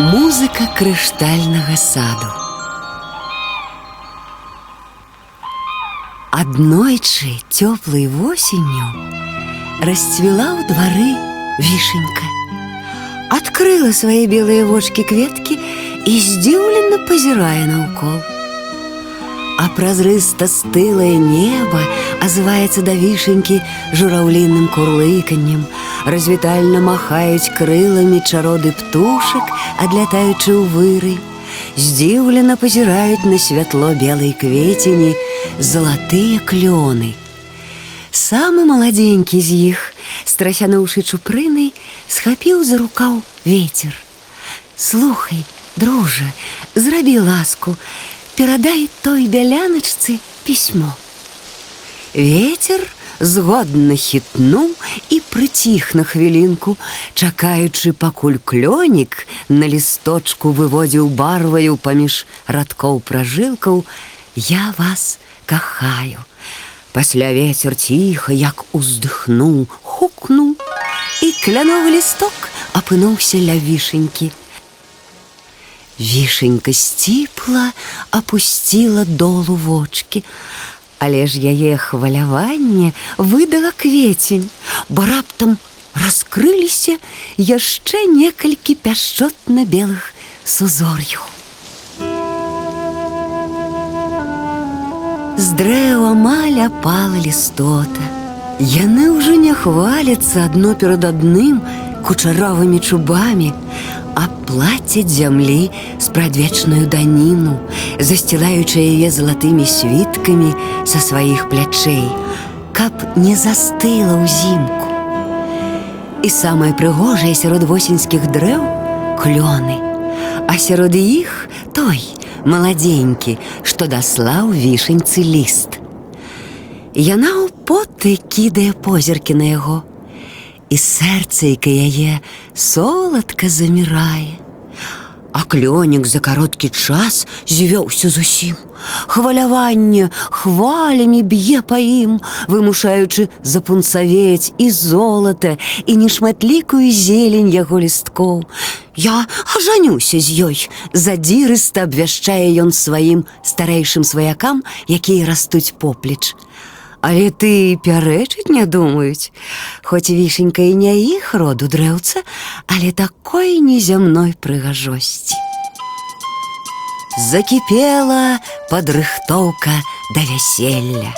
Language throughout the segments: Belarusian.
Музыка крыштальнага саду. Аднойчы цёплай восенню расцвіла ў двары вішенька. Адкрыла свае белыя вочки кветкі і здзіўлена пазірае наўкол. А празрыста стылае неба азываецца да вішенькі жураўліным курлыканнем, развітальна махаюць крыламі чароды птушак, адлятаючы ў выры, здзіўлена пазіраюць на святло белай кветені залатыя клёны. Самы маладзенькі з іх, страсянуўшы чупрынай, схапіў за рукаў ветер. Слухай, дружа, зрабі ласку, перадай той бяляначцы пісьмо. Ветер згодна хітнуў і прыціх на хвілінку, чакаючы, пакуль клёнік на лісточку выводзіў барваю паміж радкоў пражылкаў, я вас кахаю. Пасля ветер ціха, як уздыхнуў, хукнуў, і кляновы лісток апынуўся ля вішенькі. Вішенька сціпла опусціла долу вочки, але ж яе хваляванне выдала кветень, бо раптам раскрыліся яшчэ некалькі пяшчотна-белых сузор'яў. З дрэў амаль апала лістота. Яны ўжо не хваляцца адно перад адным кучаровымі чубамі, а плацяць зямлі спрадвечную даніну, засцілаючы яе залатымі світкамі са сваіх плячэй, каб не застыла ўзімку. І самае прыгожае сярод восеньскіх дрэў клёны, а сярод іх той маладзенькі, што даслаў вішаньцы ліст. Яна ў поты кідае позіркі на яго, і сэрцайка яе соладка замірае. А клёнік за кароткі час звёўся зусім. Хваляванне хвалямі б'е па ім, вымушаючы запунцавець і золата і нешматлікую зелень яго лісткоў. Я ажанюся з ёй, задзірыста абвяшчае ён сваім старэйшым сваякам, якія растуць поплеч. Але ты пярэчыць не думаюць. Хоць вішенька і не іх роду дрэўца, але такой незямной прыгажосці. Закіпела падрыхтоўка да вяселля.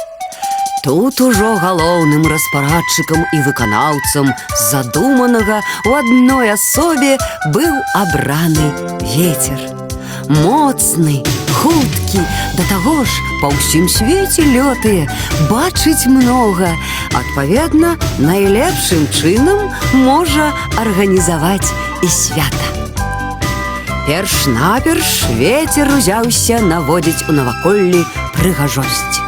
Тут ужо галоўным распарадчыкам і выканаўцам задуманага у адной асобе быў абраны ветер. Моцны, хуткі, да таго ж па ўсім свеце лётае, бачыць многа. Адпаведна, найлепшым чынам можа арганізаваць і свята. Перш-наперш ветер узяўся наводзіць у наваколлі прыгажосць.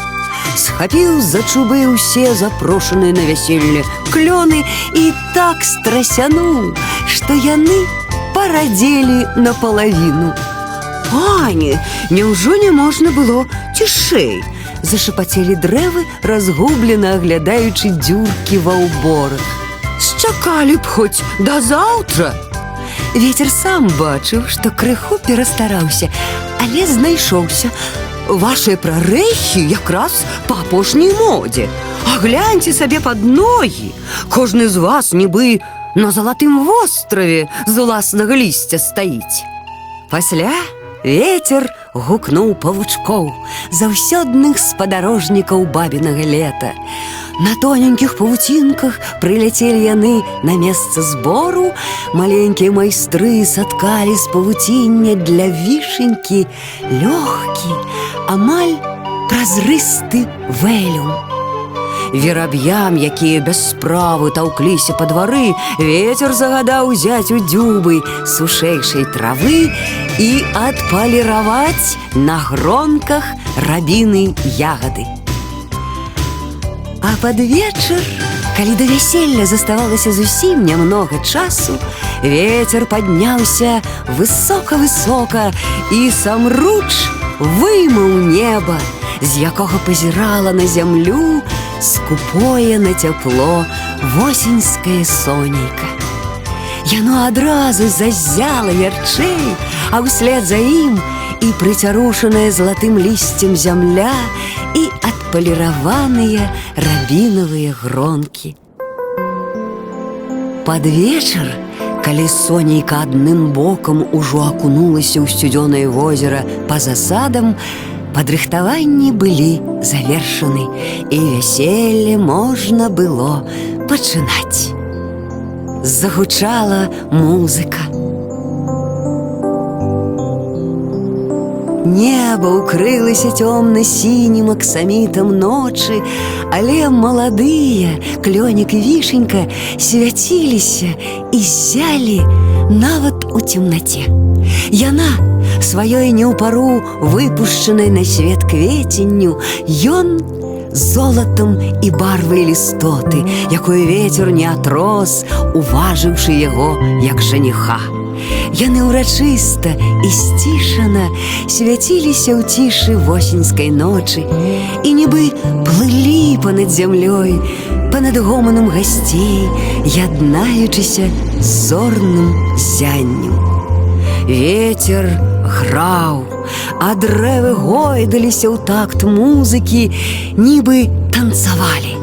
Схапіў за чубы ўсе запрошаныя на вяселле клёны і так страсянуў, што яны парадзелі напалавіну. Пане, няўжо не можна было цішэй. Зашапацелі дрэвы, разгублена аглядаючы дзюркі ва ўборах. Счакалі б хоць да заўтра. Вецер сам бачыў, што крыху перастараўся, але знайшоўся. Вашыя прарэхі якраз па апошняй модзе. А гляньце сабе пад ногі. Кожны з вас нібы на залатым востраве з уласнага лісця стаіць. Пасля Ветер гукнуў павучкоў заўсёдных спадарожнікаў бабінага лета. На тоненькіх павуцінках прыляцелі яны на месца збору, маленькія майстры саткалі з павуціння для вішенькі, лёгкі, амаль празрысты вэлюм. Вераб'ям, якія без справы таўкліся па двары, ветер загадаў узяць у дзюбы сушэйшай травы і адпаліраваць на гронках рабіны ягады. А пад вечар, калі да вяселля заставалася зусім нямнога часу, ветер падняўся высока-высока і самруч вымыў неба, з якога пазірала на зямлю скупое на цяпло восеньскае сонейка. Яно адразу зазяла ярчэй, а ўслед за ім і прыцярушаная залатым лісцем зямля і адпаліраваныя рабінавыя гронкі. Пад вечар, калі сонейка адным бокам ужо акунулася ў сцюдзёнае возера па засадам, падрыхтаванні былі завершаны, і вяселле можна было пачынаць. Загучала музыка. Неба ўкрылася цёмна-сінім аксамітам ночы, але маладыя клёнік вішенька свяціліся і зялі нават у цемнаце. Яна сваёй не ў пару выпушчанай на свет кветенню, ён золатам і барвай лістоты, якую ветер не атрос, уважыўшы яго як жаніха. Яны ўрачыста і сцішана свяціліся ў цішы восеньскай ночы і нібы плылі панад зямлёй, панад гоманам гасцей, яднаючыся зорным зяннем. Ветер граў, а дрэвы гойдаліся ў такт музыкі, нібы танцавалі.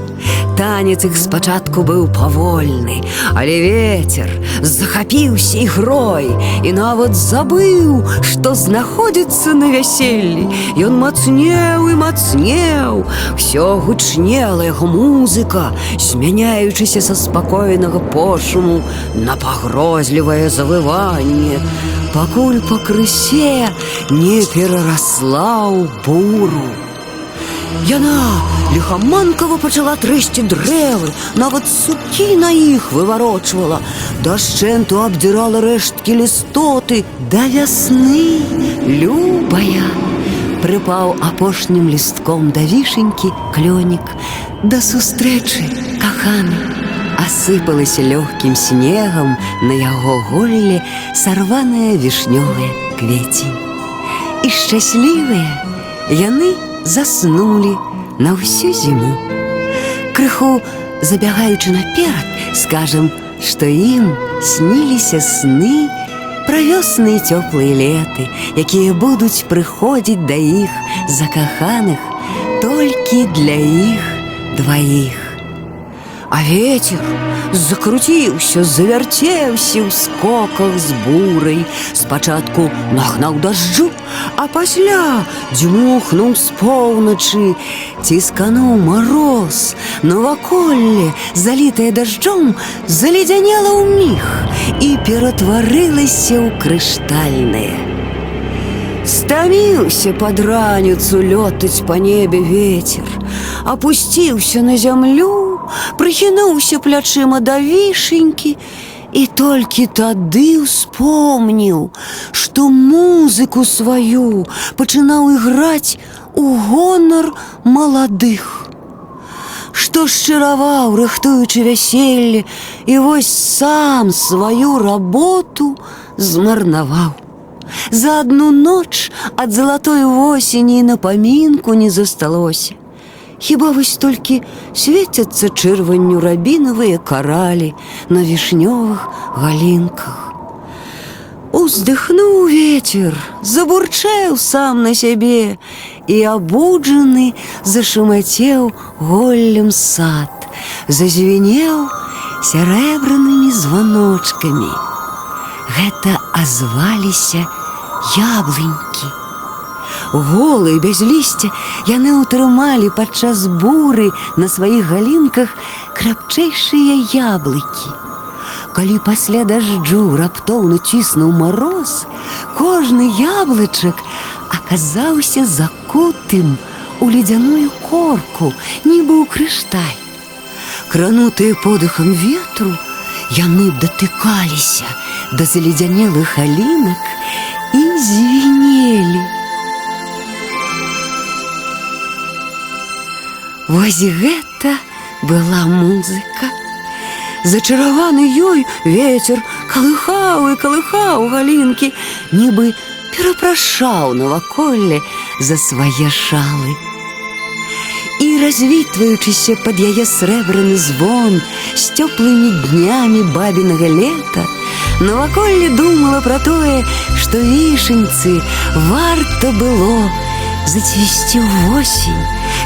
Танец іх спачатку быў павольны, але ветер захапіўся ігрой і нават забыў, што знаходзіцца на вяселлі. Ён мацнеў і мацнеў. Всё гучнела яго музыка, змяняючыся са спакойнага пошуму на пагрозлівае завыванне, пакуль пакрысе не перарасла ў буру. Яна лихаманкава пачала трэсці дрэвы, нават сукі на іх выварочвала, дашчэнту абдзірала рэшткі лістоты да вясны, любая. Прыпаў апошнім лістком да вішенькі клёнік, да сустрэчы каханы. Асыпалася лёгкім снегам на яго голле сарваная вішнёвая квецень. І шчаслівыя яны заснулі на ўсю зіму. Крыху забягаючы наперад, скажам, што ім сніліся сны пра вёсныя цёплыя леты, якія будуць прыходзіць да іх закаханых толькі для іх дваіх. А ветер закруціўся, завярцеўся ў скоках з бурай. Спачатку нагнаў дажджу, а пасля дзьмухнуў з поўначы, ціскануў мароз, наваколле, залітае дажджом, заледзянела ў міг і ператварылася ў крыштальнае. Стаміўся пад раніцу лётаць па небе ветер, апусціўся на зямлю, прыхінуўся плячыма да вішенькі і толькі тады успомніў, што музыку сваю пачынаў іграць у гонар маладых. Што шчыраваў, рыхтуючы вяселле, і вось сам сваю работу змарнаваў. За одну ноч ад залатой восені на памінку не засталося. Хіба вось толькі свецяцца чырванню рабінавыя каралі на вішнёвых галінках. Уздыхнуў ветер, забурчэў сам на сябе і абуджаны зашумацеў голлем сад, зазвенеў сярэбранымі званочкамі. Гэта азваліся яблынькі. Голыя без лісця яны ўтрымалі падчас буры на сваіх галінках крапчэйшыя яблыкі. Калі пасля дажджу раптоўна ціснуў мароз, кожны яблычак аказаўся закутым у ледзяную корку, нібы ў крышталь. Кранутыя подыхам ветру, яны датыкаліся да заледзянелых алінак і звенелі. Вось гэта была музыка. Зачараваны ёй ветер калыхаў і калыхаў галінкі, нібы перапрашаў наваколле за свае шалы. І развітваючыся пад яе срэбраны звон з цёплымі днямі бабінага лета, Наваколле думала пра тое, што вішаньцы варта было зацвісці восень,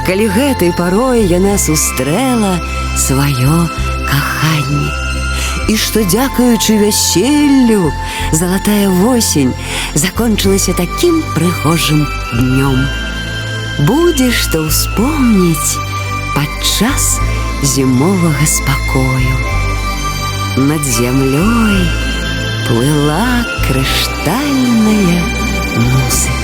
калі гэтай парой яна сустрэла сваё каханне. І што дзякуючы вяселлю залатая восень закончылася такім прыгожым днём. Будзе што ўспомніць падчас зімовага спакою. Над зямлёй плыла крыштальная музыка.